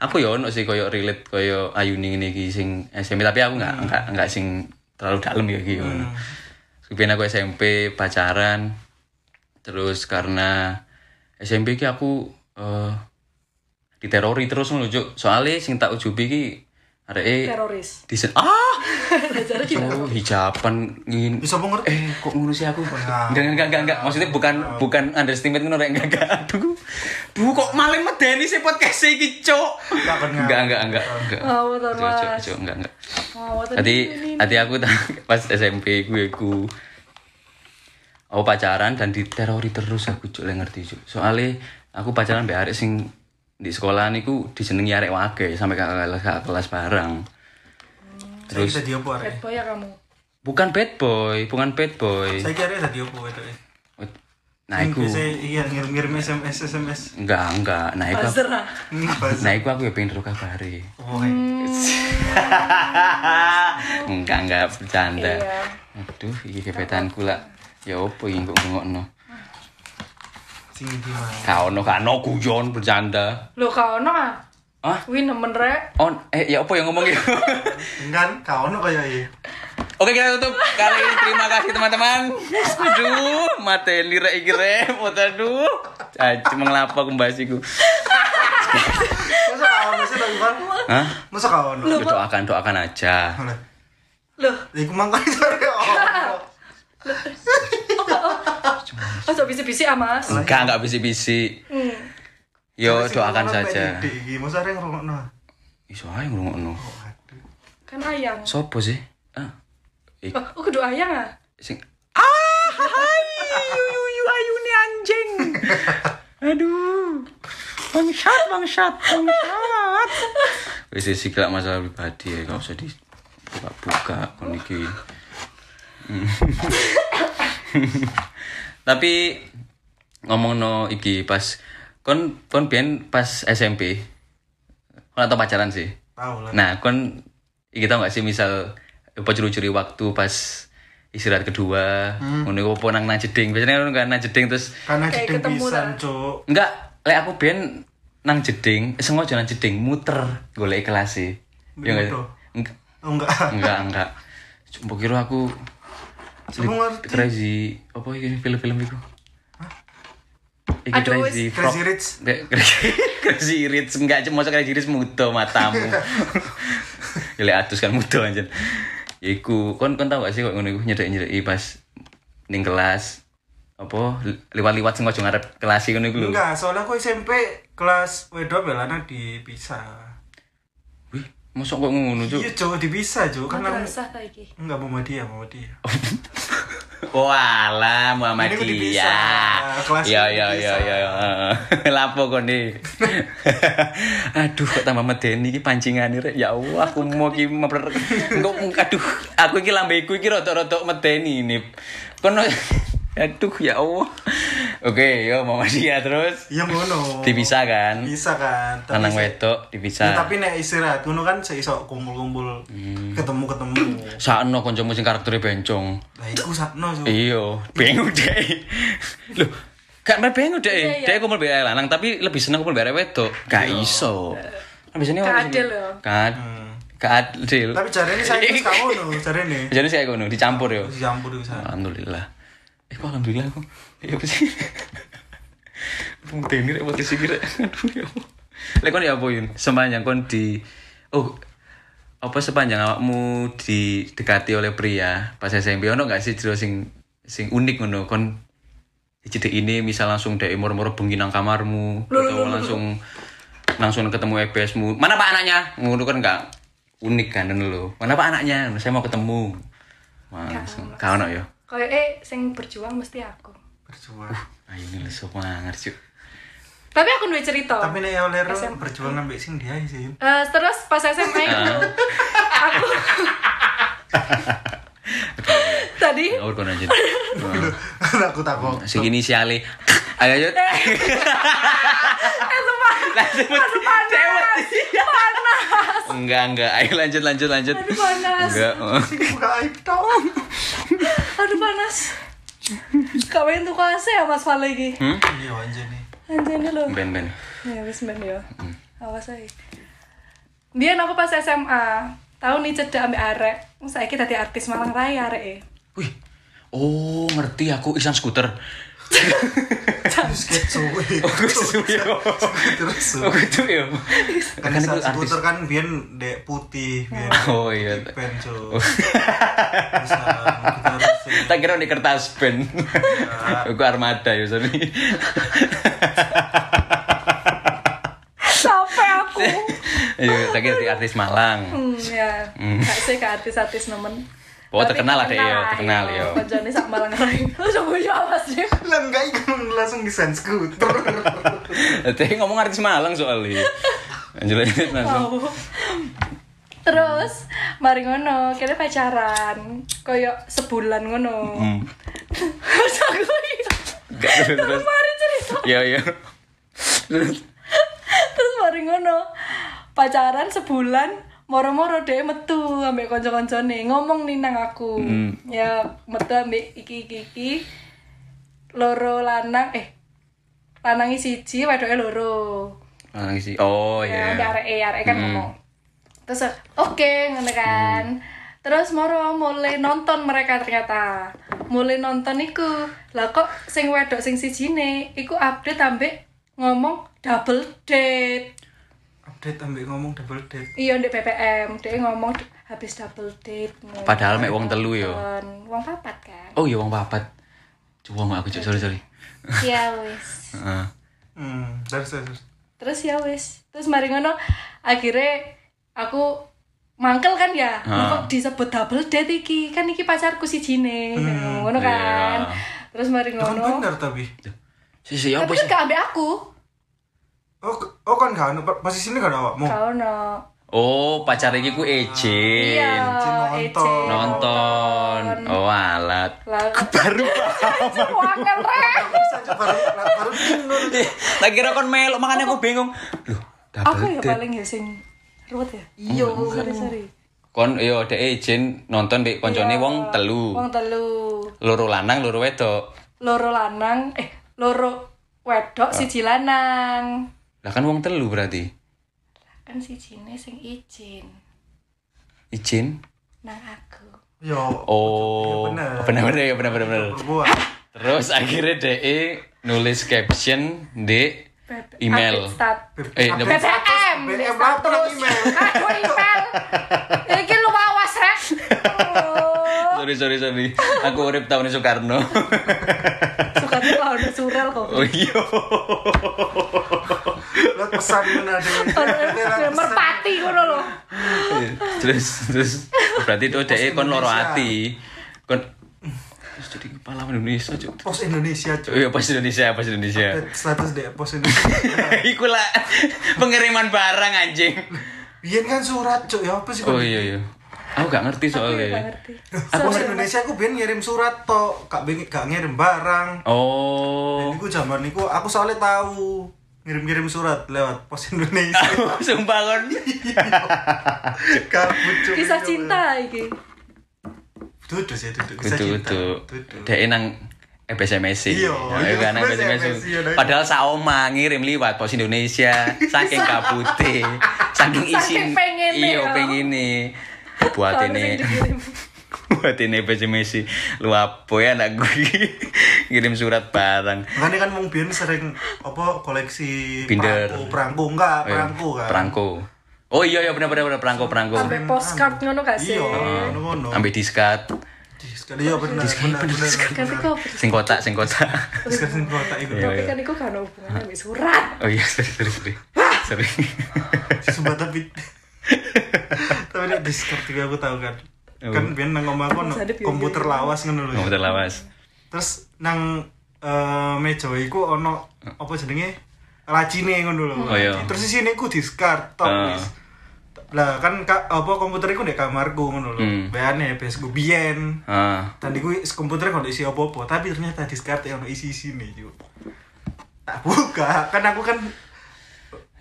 A: aku yo ono sih koyo relate koyo Ayuni ngene iki sing SMP tapi aku enggak enggak enggak sing terlalu dalam ya iki.
B: Hmm.
A: Kemudian aku SMP pacaran terus karena SMP ki aku eh diterori terus Cuk. Soale sing tak ujubi ki areke
C: Teroris.
A: di ah! Oh hijaban ngin
B: Bisa ngerti?
A: eh kok ngono sih aku?
B: Nah.
A: enggak enggak enggak enggak maksudnya bukan bukan underestimate ngono rek enggak enggak. Aduh. Duh kok malah medeni sih podcast iki cuk
B: Enggak
A: enggak enggak enggak enggak.
C: Oh, betul,
A: Cuk, cuk, enggak enggak.
C: Tadi
A: tadi aku tak- pas SMP gue ku aku pacaran dan diterori terus aku cuk ngerti cuk soalnya aku pacaran mbek arek sing di sekolah niku disenengi arek wage sampai ke kelas ke kelas barang
B: Saya kita dia apa
C: bad boy ya kamu.
A: bukan bad boy bukan bad boy.
B: Saya kira tadi apa itu.
A: nah iku.
B: Saya iya ngirim-ngirim SMS SMS.
A: enggak enggak. Nah iku
C: ah.
A: nah iku aku ya pengen terus kabari
B: Oh,
A: enggak enggak bercanda.
C: Iya.
A: aduh iki gebetanku lah. Ya opo iki kok ngokno
B: sing di mana?
A: Kau no kano guyon bercanda.
C: Loh, kau ono ah?
A: Ah?
C: Wih, nemen rek.
A: On eh ya apa yang ngomong ya?
B: Enggak, kau ono kayak iya.
A: Oke kita tutup kali ini terima kasih teman-teman. Aduh, mateni rek iki rek, aduh. Caci mengelapa kembali iku.
B: Masa kau ono sih tapi bang?
A: Hah?
B: Masa kau ono?
A: Ya, doakan doakan aja.
C: Loh,
B: Iku mangkon dari ono.
C: oh, so bisi-bisi ah, Mas.
A: Enggak enggak bisi-bisi.
C: Hmm.
A: Yo doakan saja.
B: iki, ada yang ngrungokno?
A: Iso ae ngrungokno.
B: Waduh.
C: Kan ayang.
A: Sopo sih? Ah. Ik
C: Oh, oh kudu ayang ah?
A: sing Ah, hai, yu yu ayu nih anjing. Aduh. Bangsat, bangsat, bangsat. Wis lah masalah pribadi ya, gak usah dibuka-buka kon iki. Hmm. Tapi ngomong no iki pas kon kon biyen pas SMP. Kon atau pacaran sih?
B: Tahu lah.
A: Nah, kon iki tau gak sih misal apa curi-curi waktu pas istirahat kedua, ngono apa nang nang jeding. Biasanya kan nang jeding terus
B: Karena
C: Kayak
B: jeding pisan,
C: dah.
B: Cuk.
A: enggak lek aku ben nang jeding, sengaja nang jeding muter golek kelas sih. Ya enggak? Enggak,
B: enggak.
A: enggak, enggak. Cuma kira aku
B: Ngerti.
A: crazy apa iki film-film itu? Iki
C: Aduh,
A: crazy frog.
B: Crazy Rich.
A: Crazy rich enggak cuma crazy rich muto matamu. ya lek atus kan muto anjen. Ya iku kon kon tau gak sih kok ngono iku nyedek-nyedeki pas ning kelas apa liwat-liwat sing ojo ngarep kelas ngono iku lho.
B: Enggak, soalnya aku SMP kelas wedok belana dipisah.
A: Mosok kok ngono cuk.
B: Iya, Cuk, dipisah, Cuk. Kan aku enggak Muhammadiyah, Muhammadiyah.
A: Walah
B: Ini udah dipisah.
A: Muhammadiyah. Ya ya ya
B: dipisah.
A: ya. Lapo kon nih. aduh kok tambah medeni iki pancingane rek. Ya Allah aku mau ki memper engko aduh aku iki lambeku iki rada-rada medeni ini. Kon aduh ya Allah. Oke, yo Muhammadiyah terus
B: Iya ngono.
A: dipisah kan.
B: Bisa kan. Tapi
A: Lanang wedok
B: Ya,
A: dipisah.
B: tapi nek istirahat ngono kan seiso kumpul-kumpul
A: Hmm.
B: ketemu-ketemu.
A: Sakno kancamu sing karaktere bencong.
B: Lah iku sakno, Cuk.
A: Iya, bingung deh. Loh, gak main bingung deh.
C: Iya, iya.
A: Dia kumpul bea lanang tapi lebih seneng kumpul bea wedok. Gak iso. Kan biasanya
C: Gak
A: orang
C: adil
A: sini-
C: ya.
A: Gak
B: Hmm.
A: gak adil.
B: Tapi jarene saya gak ngono, jarene.
A: Jadi saya ngono dicampur yo.
B: Dicampur sana.
A: Alhamdulillah. Eh kok alhamdulillah kok. Ya apa sih? Mungkin ini repot sih kira. Aduh ya. Allah. Lek kon ya apa Yun? Sepanjang kon di Oh, apa sepanjang awakmu didekati oleh pria pas SMP ono gak sih cerita sing sing unik ngono kon jadi ini misal langsung dek moro-moro bengi nang kamarmu atau langsung langsung ketemu EBS-mu mana pak anaknya ngono kan enggak unik kan lho mana pak anaknya saya mau ketemu langsung kau ono ya
C: Kayak eh sing berjuang mesti aku.
B: berjuang
A: ayo ini lesu banget cuk
C: Tapi aku duwe cerita.
B: tapi nek oleh ro
C: SM.
B: berjuang nambah sing dia sih
C: Eh, terus pas SMA itu aku tadi.
A: Ngawur aja
B: aku takut.
A: Sing inisiale ayo ayo
C: eh sumpah.
A: Lanjut.
C: Aduh panas. Panas.
A: Enggak enggak. Ayo lanjut lanjut lanjut.
C: Aduh panas.
A: Enggak.
B: Buka aib tau.
C: Aduh panas. Kawin tuh kase ya mas Fale iki
A: hmm?
B: iya anjir nih.
C: Anjene lho
A: ben ben.
C: Ya wis men ya. Awas ae Biar aku pas SMA tahu nih cedak ambek arek. Saiki dadi artis Malang Raya arek
A: wih. Oh ngerti aku. Isan skuter.
B: Gitu
A: oh ya.
B: Kan
A: kan itu
B: skuter kan biar dek putih
A: oh iya.
B: pen kita harus
A: tak kira di kertas pen aku armada ya sorry
C: sampai aku.
A: Iya tak kira di artis Malang.
C: Hmm, ya. Gak sih ke artis-artis nemen.
A: Oh,
C: Tapi
A: terkenal lah deh, ya, terkenal,
C: iya.
A: ya.
C: Kancane sak Malang Rai. Coba yo awas ya.
B: lah enggak ikut langsung di sen skuter
A: Tadi ngomong artis Malang soalnya lanjut langsung.
C: Terus mari ngono, kita pacaran. Koyo sebulan ngono.
A: hmm.
C: Terus aku
A: Gak terus
C: mari cerita.
A: iya iya Terus
C: mari ngono. Pacaran sebulan moro-moro deh metu ambek kanca-kancane ngomong nih nang aku.
A: Hmm.
C: Ya metu ambek iki iki loro lanang eh lanangi siji wedoke loro.
A: Malang sih oh
C: Ya,
A: iya
C: ambek arek arek kan
A: Hmm.
C: ngomong. Terus oke ngono kan. Terus moro mulai nonton mereka ternyata. Mulai nonton iku. Lah kok sing wedok sing sijine iku update ambek ngomong double date.
B: Update ambil ngomong double date
C: Iya ndek BBM, dia ngomong habis double date.
A: Padahal mek wong telu yo.
C: Wong papat kan.
A: oh iya wong papat mau aku cok sorry sorry
C: Iya wis.
A: Heeh.
B: hmm terus terus
C: Terus ya wis. Terus mari ngono akhirnya aku mangkel kan ya. Kok disebut double date iki? Kan iki pacarku sijine. ngono kan.
A: iya.
C: Terus mari
B: kan
C: ngono.
B: bener tapi
A: si si apa
C: Tapi
A: sih
C: kan ambek aku.
B: Oh oh kan kan posisinya kan awakmu
C: Kau no.
A: oh pacar iki ku Ejin
C: Iya,
B: nonton.
C: Ece.
A: nonton oh alat baru paham
C: rek.
B: saja baru baru
A: tak kira kon melok makanya aku bingung loh
C: Aku ya paling ya sing ruwet ya. Iya, sorry sorry.
A: kon yo dek Ejin nonton dek koncone wong telu
C: Wong telu.
A: loro lanang loro wedok
C: Loro lanang eh loro wedok siji lanang.
A: Lah kan wong telu berarti
C: Kan sijine sing izin
A: Ijin
C: nang aku.
B: yo
A: oh
B: bener.
A: bener bener ya bener bener bener terus akhirnya dek nulis caption di Email. eh
C: BBM,
B: BBM
C: status.
B: nang email?
C: Iki lu awas rek.
A: Sorry sorry sorry aku urip tahun Soekarno
C: kalau udah surel kok.
A: oh iya
B: lihat pesan mana dengan
C: merpati ngono lho.
A: terus terus berarti itu dek kon loro hati kon terus jadi kepala Indonesia cuk
B: pos Indonesia
A: Oh
B: cuy
A: iya pas Indonesia pas Indonesia
B: status dek pos Indonesia
A: Iku lah pengiriman barang anjing.
B: Biar kan surat cuy ya apa sih
A: Oh iya iya. Aku gak ngerti
C: Aku ya gak
A: soalnya.
C: ngerti.
B: Aku pos Indonesia aku biar ngirim surat to kak bengik gak ngirim barang
A: Oh.
B: Dan iku zaman iku aku soalnya tahu ngirim-ngirim surat lewat pos Indonesia.
A: Sumpah kon.
B: Kabut cuy.
C: Kisah cinta iki.
B: Duduk sih duduk kisah cinta. Duduk.
A: Dek nang EBSMS
B: Iya,
A: Ya kan nang
B: iya, iya, iya.
A: Padahal saoma ngirim liwat pos Indonesia saking kabute, saking
C: Saking
A: isin. Iya,
C: ya.
A: pengene. Buat ini. Buat ini EBSMS lu apa ya anak gue ngirim surat barang.
B: Makanya kan wong biyen sering apa koleksi
A: Binder.
B: perangko, perangko enggak,
A: Eh,
B: perangko kan.
A: Perangko. Oh iya iya benar benar benar perangko perangko.
C: Sampai postcard ngono gak sih?
B: Iya, ngono-ngono.
A: Ambil diskat.
B: Sekali ya bener bener bener.
C: Kan
B: bener.
C: iku apa?
A: Sing kotak, sing kotak.
B: Sekarang kotak itu.
A: Iya,
C: Tapi
A: iya.
C: kan iku kan hubungannya ambek surat.
A: Oh iya, sorry, sorry, sorry. Sorry.
B: Sumpah tapi tapi nek Discord juga aku tahu kan. Kan biyen nang omah aku ono
C: Sadep yo,
B: komputer lawas ngono lho.
A: Komputer lawas.
B: Terus nang eh, meja iku ono apa jenenge? Lacine ngono lho.
A: Oh, iya.
B: Terus di sini ku discard
A: Ah.
B: wis. Lah kan ka, apa komputer iku ndek kamarku ngono lho.
A: Hmm.
B: Bayane bes ku biyen.
A: Ah.
B: Tadi gue komputer kan isi apa-apa, tapi ternyata discard yang ono isi-isi nih, Ju. Tak buka, kan aku kan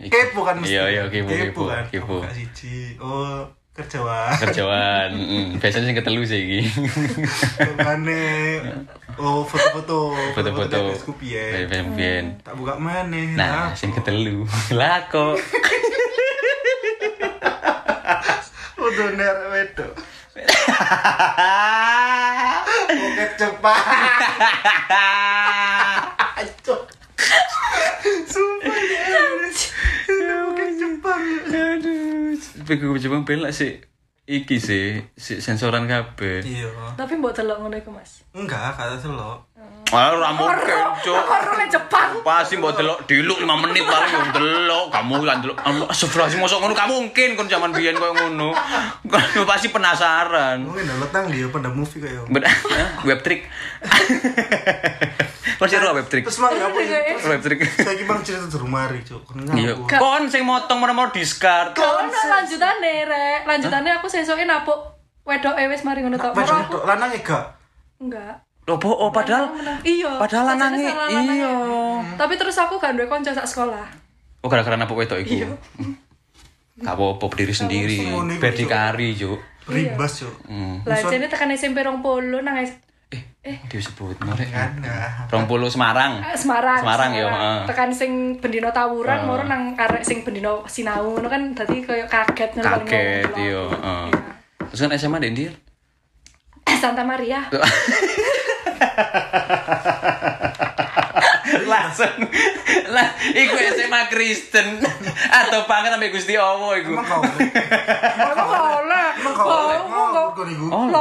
B: kepo kan mesti.
A: Iya, iya, kepo, kepo,
B: kan.
A: kepo.
B: Buka siji. Oh, kerjaan.
A: Kerjaan. Mm, biasanya sing ketelu sih iki.
B: Kemane? Oh, foto-foto.
A: Foto-foto.
B: Piye.
A: Biyen biyen.
B: Tak buka maneh.
A: Nah, sing ketelu. Lah kok.
B: Udah ner wedok. Oke cepat. Sumpah ya. Oke cepat.
A: Aduh. Bego Jepang ben lah sih iki sih, si sensoran kabeh.
B: Iya.
C: Tapi mbok delok ngono iku, Mas.
B: Enggak, kata selok.
A: Ah, ora mungkin, Cuk.
C: Ora Jepang?
A: Pasti mbok delok diluk 5 menit paling yo delok. Kamu kan delok. Astagfirullahaladzim mosok ngono kamu mungkin kon zaman biyen koyo ngono. Kamu pasti penasaran.
B: Mungkin udah letang dia pada movie kayak.
A: Ben- web trick. Pasti ro web trick.
B: Terus mang apa ya?
A: Web trick.
B: Saya ki bang cerita di rumah ri, Cuk. Kon
A: Iya.
B: ngaku.
A: Kon sing motong merem discard.
C: Kok ono lanjutane, Rek? Lanjutane aku sesoke napuk wedoke wis mari ngono tok.
B: Lanang ya gak.
C: enggak.
A: Loh, po- oh padahal
C: iya.
A: padahal lanange
C: lanange.
A: iya.
C: Tapi terus aku gak duwe kanca sak sekolah.
A: Oh gara-gara napuk wedok iku.
C: Iya.
A: Gak apa-apa berdiri sendiri. Berdikari, Cuk.
B: Ribas, Cuk.
A: Hmm.
C: Lah jane tekan SMP 20 nang S-
A: Eh, disebut norek.
B: Kan. nah.
A: Rompolo Semarang.
C: eh, Semarang.
A: Semarang, ya, heeh.
C: Tekan sing bendino tawuran,
A: Heeh.
C: moro nang arek sing bendino sinau ngono kan dadi koyo kaget ngono
A: Kaget, iya. heeh. Terus kan SMA ndek ndi?
C: Santa Maria.
A: Langsung lah iku SMA Kristen atau banget sampai Gusti Allah iku.
B: Emang kau oleh?
C: Emang oleh? Kok?
A: Oh.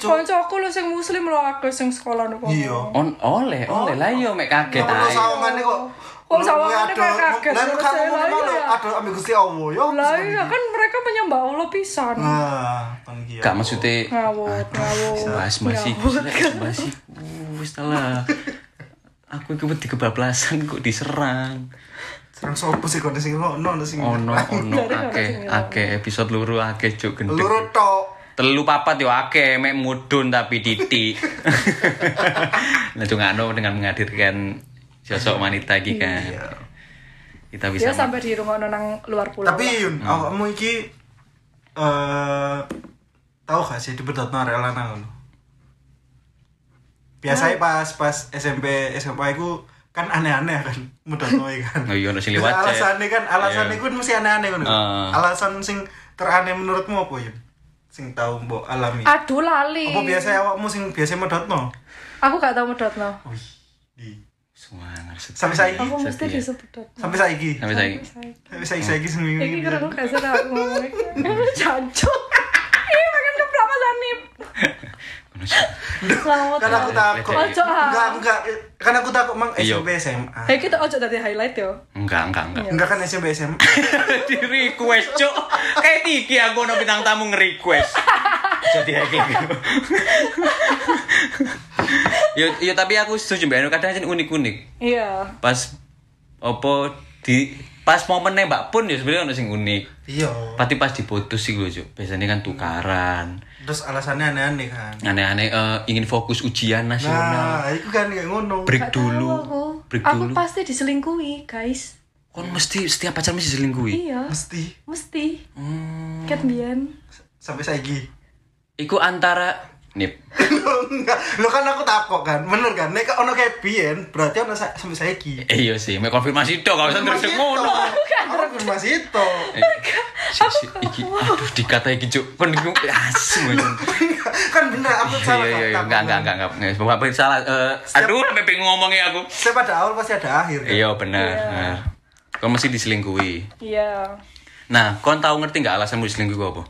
B: Cuk.
C: Kancaku lho sing muslim lho akeh sing sekolah niku.
B: Iya.
A: Oleh, oleh lah yo mek kaget ae.
B: sawangane kok
C: Sawangane
B: ada-
C: kayak kaget
B: Lah kamu
C: lah,
B: mau
C: iya.
B: ada ambil Gusti Allah ya.
C: Lah iya kan mereka menyembah Allah pisan.
B: Nah, kan kia.
A: Gak maksudnya
C: Ngawut, ngawut.
A: bahas-bahas iku, bahas iku. Wis lah. Aku iku wedi kebablasan kok diserang.
B: Serang sopo sih kok sing ngono sing.
A: Ono ono akeh akeh episode luru akeh cuk gendeng.
B: Luru tok.
A: Telu papat yo akeh mek mudun tapi titik. Nah ngano dengan menghadirkan sosok wanita iki kan.
B: Iya.
A: Kita bisa
C: Dia sampai di rumah nang luar pulau.
B: Tapi. Yun, awakmu iki eh tahu gak sih dibedot arek lanang ngono? Biasanya pas pas SMP SMA iku kan aneh-aneh kan medotno kan.
A: Oh iya, ono sing liwat, Cek.
B: Alasannya kan alasannya
A: Iya.
B: kan mesti aneh-aneh ngono.
A: Ah.
B: Alasan sing teraneh menurutmu apa Yun? Sing tahu mbok alami.
C: Aduh lali.
B: Apa biasa awakmu sing biasa medotno?
C: Aku gak tau medotno.
B: Wih, di
A: Suwanger setia.
B: Sampai saiki?
C: Aku mesti
A: Setia.
C: disebut
B: sampai saiki.
A: Sampai saiki.
B: Sampai saiki saiki seminggu.
C: Iki
B: ini.
C: kira aku gak sadar aku ngomong iki. Jancuk. Ih, makin keberapa sanip.
A: Ngono sih.
C: Selamat.
B: Kan aku takut.
C: Ojo ah.
B: Enggak, enggak. Kan aku takut mang
A: Iya.
B: SMP SMA.
C: Hei kita ojo dari highlight yo.
A: Enggak, enggak, enggak.
B: Enggak kan SMP SMA.
A: di request cuk kayak tiki aku no bintang tamu nge-request jadi kayak gitu yo yo tapi aku setuju mbak kadang kan unik-unik
C: Iya.
A: pas opo di pas momen nembak pun ya sebenarnya ono sing unik
B: Iya.
A: pasti pas diputus sih gue biasanya kan tukaran
B: Terus alasannya aneh-aneh kan.
A: aneh-aneh eh, ingin fokus ujian nasional
B: Nah, itu kan kayak ngono.
A: break
C: Gak
A: dulu
C: Aku,
A: break
C: aku
A: dulu
C: pasti diselingkuhi, guys.
A: kon mesti setiap pacar mesti selingkuhi
C: Iya.
B: Mesti
C: Mesti.
A: hmm.
C: Ket biyen.
B: sampai saiki.
A: iku antara nip
B: Lo enggak, lo kan aku takut kan, bener kan? Nek ono kayak biyen, berarti ono sa- sampai saiki.
A: Eh, iya sih, mau konfirmasi dong kalau terus ngono.
B: Aku masih itu.
A: Eh, iki, aduh dikata iki cuk, kon asem
B: kan bener aku salah.
A: Iya iya iya,
B: kan?
A: enggak enggak enggak enggak, enggak, Bapak salah. Eh, aduh, sampai pengen ngomongnya aku.
B: Setiap pada awal pasti ada akhir kan.
A: Iya benar. benar. Kau mesti diselingkuhi.
C: Iya.
A: Nah, kau tahu ngerti nggak alasanmu diselingkuhi ku apa?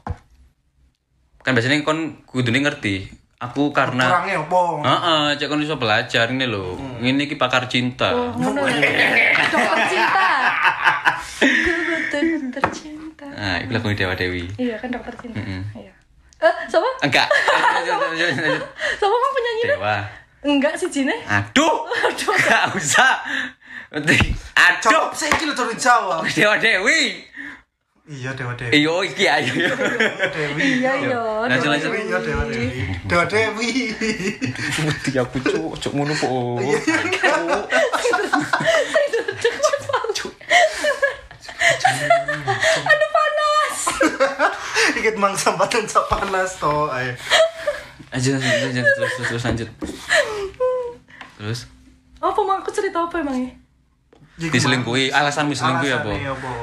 A: Kan biasanya kon kudune ngerti aku karena
B: Kurangnya apa?
A: Heeh, cek kon iso belajar ini lho. Ini iki pakar cinta.
C: Oh, ngono ya. Dokter cinta. Betul-betul cinta.
A: Nah, itu lagu Dewa Dewi.
C: Iya kan dokter cinta. Iya. Eh, siapa?
A: Enggak.
C: Siapa mau penyanyi
A: Dewa.
C: Enggak sih Jine.
A: Aduh. Enggak usah. Aduh.
B: Saya kira turun Jawa.
A: Dewa Dewi.
B: Iya, Dewa Dewi.
A: Iyo iki ayo. yo.
B: Dewi.
C: Iya iya.
A: Lanjut,
C: Dewa
A: lanjut.
C: Dewi.
B: Iya, Dewa Dewi. Dewa Dewi.
A: Mesti aku cuk, cuk ngono po.
C: Aduh panas.
B: Dikit mangsa badan sak panas to. Ayo.
A: Lanjut, lanjut, lanjut, terus, terus, terus lanjut. Terus
C: Apa mau aku cerita apa emangnya?
B: Jadi
A: diselingkuhi, alasan diselingkuhi apa?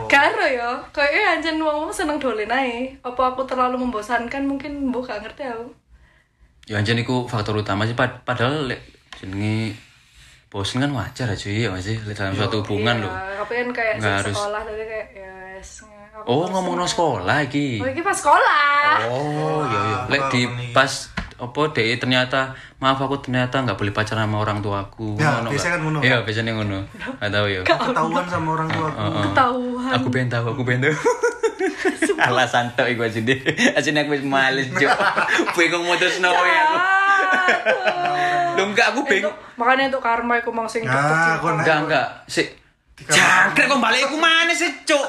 C: Karo ya, kayaknya anjen wong seneng dolen ae. Apa aku terlalu membosankan mungkin mbok gak ngerti aku.
A: Ya anjen iku faktor utama sih pad- padahal lek jenenge bosen kan wajar aja ya Mas sih lek dalam suatu hubungan lho.
C: Ya, tapi kan kayak
A: harus.
C: sekolah tadi kayak ya wes. aku
A: Oh, ngomong no sekolah iki.
C: Oh, ini pas sekolah.
A: Oh, iya iya. Lek di pas apa deh ternyata maaf aku ternyata nggak boleh pacaran sama orang tuaku.
B: Ya,
A: Ngono
B: biasanya
A: nggak?
B: kan ngono.
A: Iya, biasanya ngono. Enggak tahu ya.
B: Ketahuan sama orang tua aku.
C: Ketahuan.
A: Aku pengen tahu, aku pengen tahu. Alasan tok iku aja deh. Asine aku wis males, Cuk. Bingung mutus no ya aku. Loh enggak aku bingung.
C: Makanya untuk karma aku mau sing
B: Nah.
A: Enggak, enggak. Si Jangkrik kok balik aku mana sih, Cuk?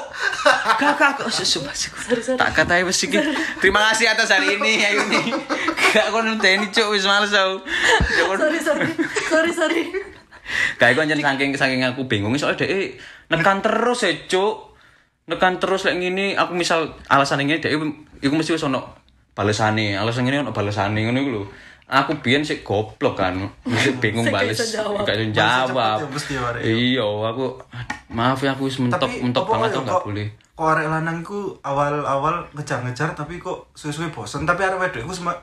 A: Kakak kok sumpah
C: sorry.
A: Tak katai wis iki. Terima kasih atas hari ini Ayu nih. Gak kon nenteni Cuk wis males aku. Ya,
C: Sorry, sorry. Sorry, sorry.
A: Kayak gue anjen saking saking aku bingung soalnya deh nekan terus ya cuk nekan terus kayak gini aku misal alasan ini deh iku mesti wis ono balesane alasan ini ono balesane ngono iku lho aku biyen sik goblok kan bingung
C: Sik gak
A: bales gak iso jawab
B: ya ya, Arek.
A: iya aku maaf ya aku wis mentok mentok
B: apa
A: banget
B: ya, kok-
A: boleh
B: Kok arek lanang ku awal-awal ngejar-ngejar tapi kok suwe-suwe bosen tapi arek wedok ku sema-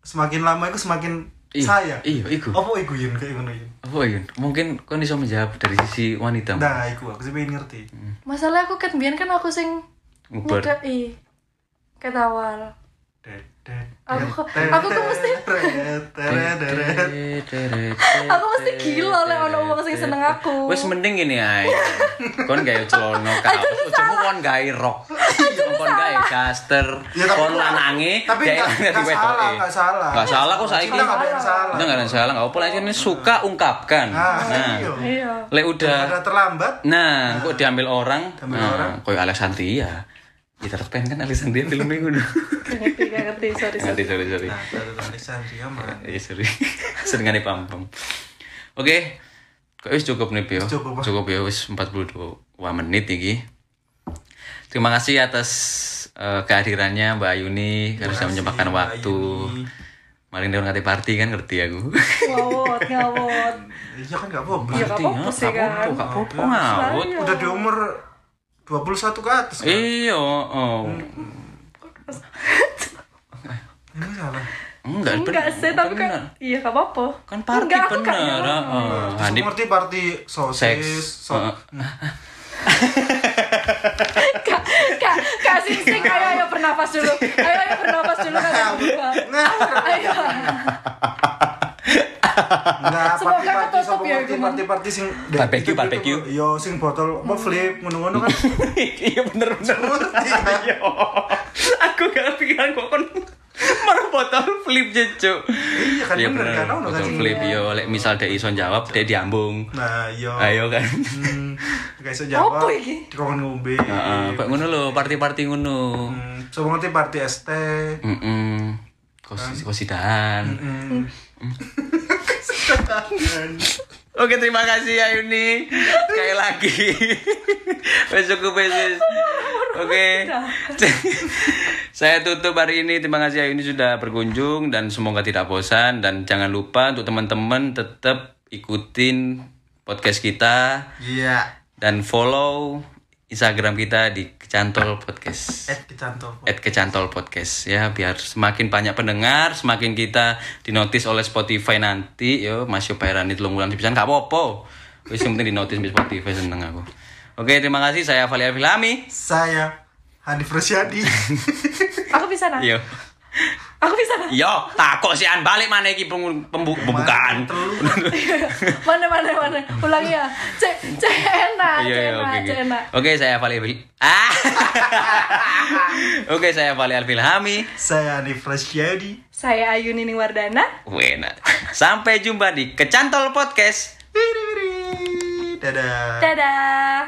B: semakin lama iku semakin
A: Iya,
B: sayang.
A: iya, iku.
B: Apa iku Yun kayak ngono Yun?
A: apa ya mungkin kau bisa menjawab dari sisi wanita
B: Nah, iku aku sih pengen ngerti.
C: Masalah aku kan biyen kan aku sing
A: ngubar
C: nyedai. Ket awal.
B: Det,
C: Aku aku kok mesti-. Aku mesti gila lek ono wong sing seneng aku.
A: Wes mending gini ae. Kon gawe celana kaos, ojomu kon gawe rok. Kon gawe daster,
B: tapi-
A: kon lanange,
B: tapi
A: gawe
B: nggak-
A: lanange
B: nggak
A: diwedoke.
B: salah, nggak salah.
A: Nggak salah kok saiki.
B: Kita nggak ada yang salah.
A: Kita nggak ada yang salah, nggak apa-apa lah ini suka ungkapkan.
B: Nah,
A: lek udah
B: terlambat.
A: Nah, kok diambil orang,
B: Diambil orang.
A: koyo Alexandria. Peter Pan kan Alexandria film minggu dulu.
C: Ngerti, gak ngerti. Sorry, sorry.
A: sorry sorry.
B: Nah, Alexandria mana?
A: Iya sorry. Senengane pam-pam. Oke. Kok wis cukup nih, Pio.
B: Cukup, Pak.
A: Cukup ya wis 42 menit iki. Terima kasih atas eh, kehadirannya Mbak Ayuni karena sudah menyempatkan waktu. Maling dia ngati party kan ngerti aku.
C: Ngawot, ngawot.
B: Iya kan gak apa-apa.
C: Iya, gak apa-apa sih,
A: Gak apa-apa,
C: kan.
A: gak apa-apa ngawut.
C: Iya.
B: Udah di umur 21 ke atas kan?
A: Iya, oh.
B: Ini salah.
A: Enggak,
C: Enggak sih, tapi
A: bener.
C: kan iya gak apa-apa.
A: kan party
C: Enggak,
A: bener. heeh.
B: Terus
A: Hanif
B: ngerti party sosis, so
A: heeh.
C: Kak, kak, kak sing sing ayo ayo bernafas dulu. Ayo ayo bernafas dulu kalian berdua. Ayo.
B: Enggak,
C: Semoga
B: party-party
C: ketutup
B: sama
C: ya,
B: party party-party sing
A: Barbecue, barbecue.
B: Yo sing botol apa flip ngono-ngono kan.
A: iya bener bener.
B: Kan?
A: Iya. Aku gak pikiran kok kon marah botol flip jejo.
B: Iya kan, bener kan, ono kan
A: flip yo lek misal dek iso jawab dek diambung.
B: Nah, yo.
A: Ayo kan.
B: Hmm, guys iso jawab.
C: Apa iki?
B: Dikon ngombe.
A: Heeh, kok ngono lho, party-party ngono.
B: Hmm, coba ngerti party ST.
A: Heeh. Kos kosidahan.
B: Hmm.
A: Oke terima kasih Ayuni Sekali lagi. Cukup wes wes. Oke. Saya tutup hari ini. Terima kasih Ayuni sudah berkunjung Dan semoga tidak bosan. Dan jangan lupa untuk teman-teman Tetap ikutin podcast kita.
B: Iya.
A: Dan follow Instagram kita di Kecantol Podcast
B: Eh kecantol.
A: at Kecantol Podcast ya biar semakin banyak pendengar semakin kita dinotis oleh Spotify nanti yo Mas yo bayaran itu bulan bisa nggak apa-apa wis yang penting dinotis di Spotify seneng aku oke terima kasih saya Valia Filami
B: Saya Hanif Rosyadi.
C: Aku bisa nah.
A: yo
C: Aku bisa.
A: Yo, takok sih an balik mana iki pembu- pembu- pembukaan.
B: Telu.
C: mana mana mana. Ulangi ya. Cek cek enak,
A: Iya,
C: cek
A: iya,
C: enak,
A: oke,
C: cek
A: oke.
C: enak.
A: Oke, saya Fali Bil. Ah. Oke, saya Fali Alfilhami.
B: Saya Anif Rasyadi.
C: Saya Ayu Nining Wardana.
A: Wena. Sampai jumpa di Kecantol Podcast.
B: Dadah.
C: Dadah.